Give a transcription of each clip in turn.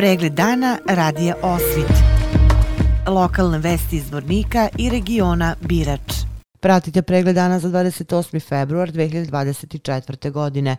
Pregled dana radija Osvit. Lokalne vesti iz Vornika i regiona Birač. Pratite pregled dana za 28. februar 2024. godine.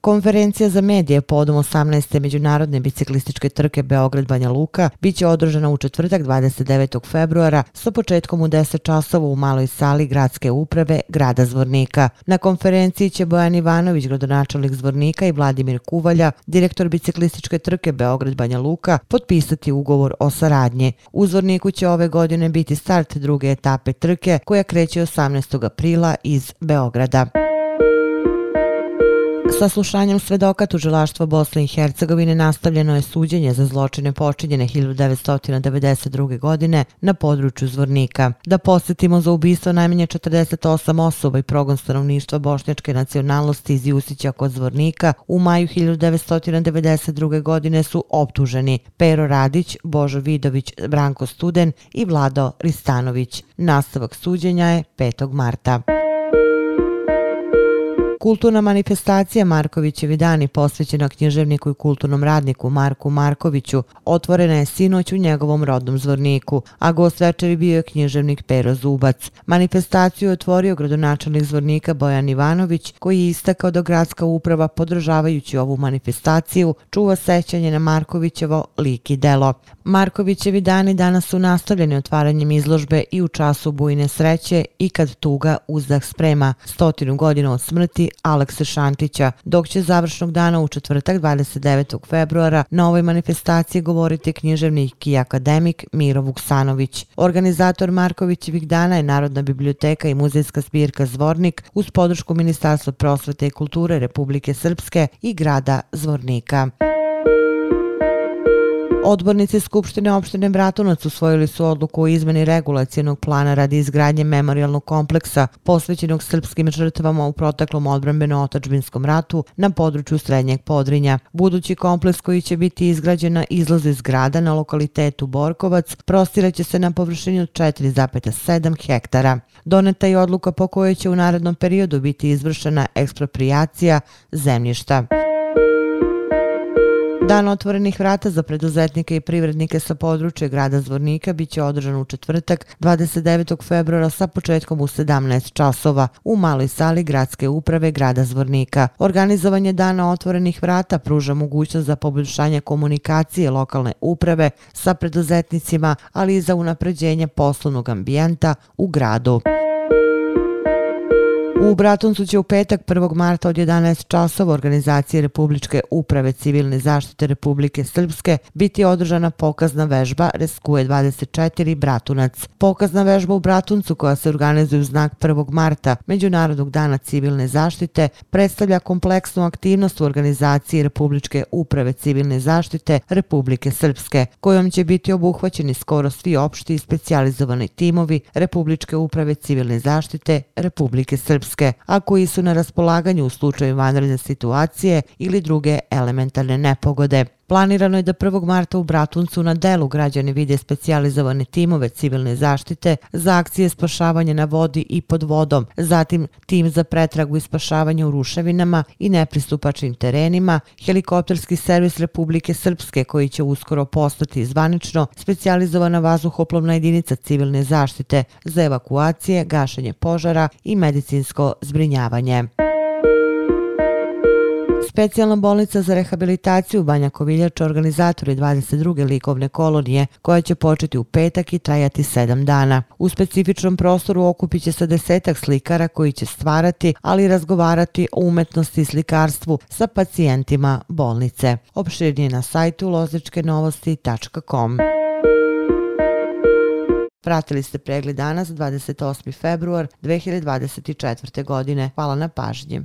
Konferencija za medije podom 18. međunarodne biciklističke trke Beograd-Banja Luka biće održana u četvrtak 29. februara sa početkom u 10 časova u maloj sali gradske uprave grada Zvornika. Na konferenciji će Bojan Ivanović, gradonačelnik Zvornika i Vladimir Kuvalja, direktor biciklističke trke Beograd-Banja Luka, potpisati ugovor o saradnje. U Zvorniku će ove godine biti start druge etape trke koja kreće 18. aprila iz Beograda. Sa slušanjem svedoka tužilaštva Bosne i Hercegovine nastavljeno je suđenje za zločine počinjene 1992. godine na području Zvornika. Da posjetimo za ubistvo najmanje 48 osoba i progon stanovništva bošnjačke nacionalnosti iz Jusića kod Zvornika u maju 1992. godine su optuženi Pero Radić, Božo Vidović, Branko Studen i Vlado Ristanović. Nastavak suđenja je 5. marta. Kulturna manifestacija Markovićevi dani posvećena književniku i kulturnom radniku Marku Markoviću otvorena je sinoć u njegovom rodnom zvorniku, a gost večeri bio je književnik Pero Zubac. Manifestaciju je otvorio gradonačelnik zvornika Bojan Ivanović, koji je istakao da gradska uprava, podržavajući ovu manifestaciju, čuva sećanje na Markovićevo lik i delo. Markovićevi dani danas su nastavljeni otvaranjem izložbe i u času bujne sreće i kad tuga uzdah sprema stotinu godina od smrti Aleksa Šantića, dok će završnog dana u četvrtak 29. februara na ovoj manifestaciji govoriti književnik i akademik Miro Vuksanović. Organizator Markovićevih dana je Narodna biblioteka i muzejska zbirka Zvornik uz podršku Ministarstva prosvete i kulture Republike Srpske i grada Zvornika. Odbornici Skupštine opštine Bratunac usvojili su odluku o izmeni regulacijenog plana radi izgradnje memorialnog kompleksa posvećenog srpskim žrtvama u proteklom odbranbeno-otačbinskom ratu na području Srednjeg Podrinja. Budući kompleks koji će biti izgrađen na izlazu iz grada na lokalitetu Borkovac prostiraće se na površini od 4,7 hektara. Doneta je odluka po kojoj će u narednom periodu biti izvršena ekspropriacija zemljišta. Dan otvorenih vrata za preduzetnike i privrednike sa područja grada Zvornika biće održan u četvrtak 29. februara sa početkom u 17 časova u maloj sali gradske uprave grada Zvornika. Organizovanje dana otvorenih vrata pruža mogućnost za poboljšanje komunikacije lokalne uprave sa preduzetnicima, ali i za unapređenje poslovnog ambijenta u gradu. U Bratuncu će u petak 1. marta od 11 časova organizacije Republičke uprave civilne zaštite Republike Srpske biti održana pokazna vežba Reskuje 24 Bratunac. Pokazna vežba u Bratuncu koja se organizuje u znak 1. marta Međunarodnog dana civilne zaštite predstavlja kompleksnu aktivnost u organizaciji Republičke uprave civilne zaštite Republike Srpske kojom će biti obuhvaćeni skoro svi opšti i specijalizovani timovi Republičke uprave civilne zaštite Republike Srpske. Turske, a koji su na raspolaganju u slučaju vanredne situacije ili druge elementarne nepogode. Planirano je da 1. marta u Bratuncu na delu građani vide specijalizovane timove civilne zaštite za akcije spašavanja na vodi i pod vodom, zatim tim za pretragu i spašavanje u ruševinama i nepristupačnim terenima, helikopterski servis Republike Srpske koji će uskoro postati zvanično specijalizovana vazduhoplovna jedinica civilne zaštite za evakuacije, gašenje požara i medicinsko zbrinjavanje. Specijalna bolnica za rehabilitaciju Banja Koviljač organizatori 22. likovne kolonije koja će početi u petak i trajati 7 dana. U specifičnom prostoru okupit će se desetak slikara koji će stvarati, ali i razgovarati o umetnosti i slikarstvu sa pacijentima bolnice. Opširnije na sajtu lozničkenovosti.com. Pratili ste pregled dana za 28. februar 2024. godine. Hvala na pažnji.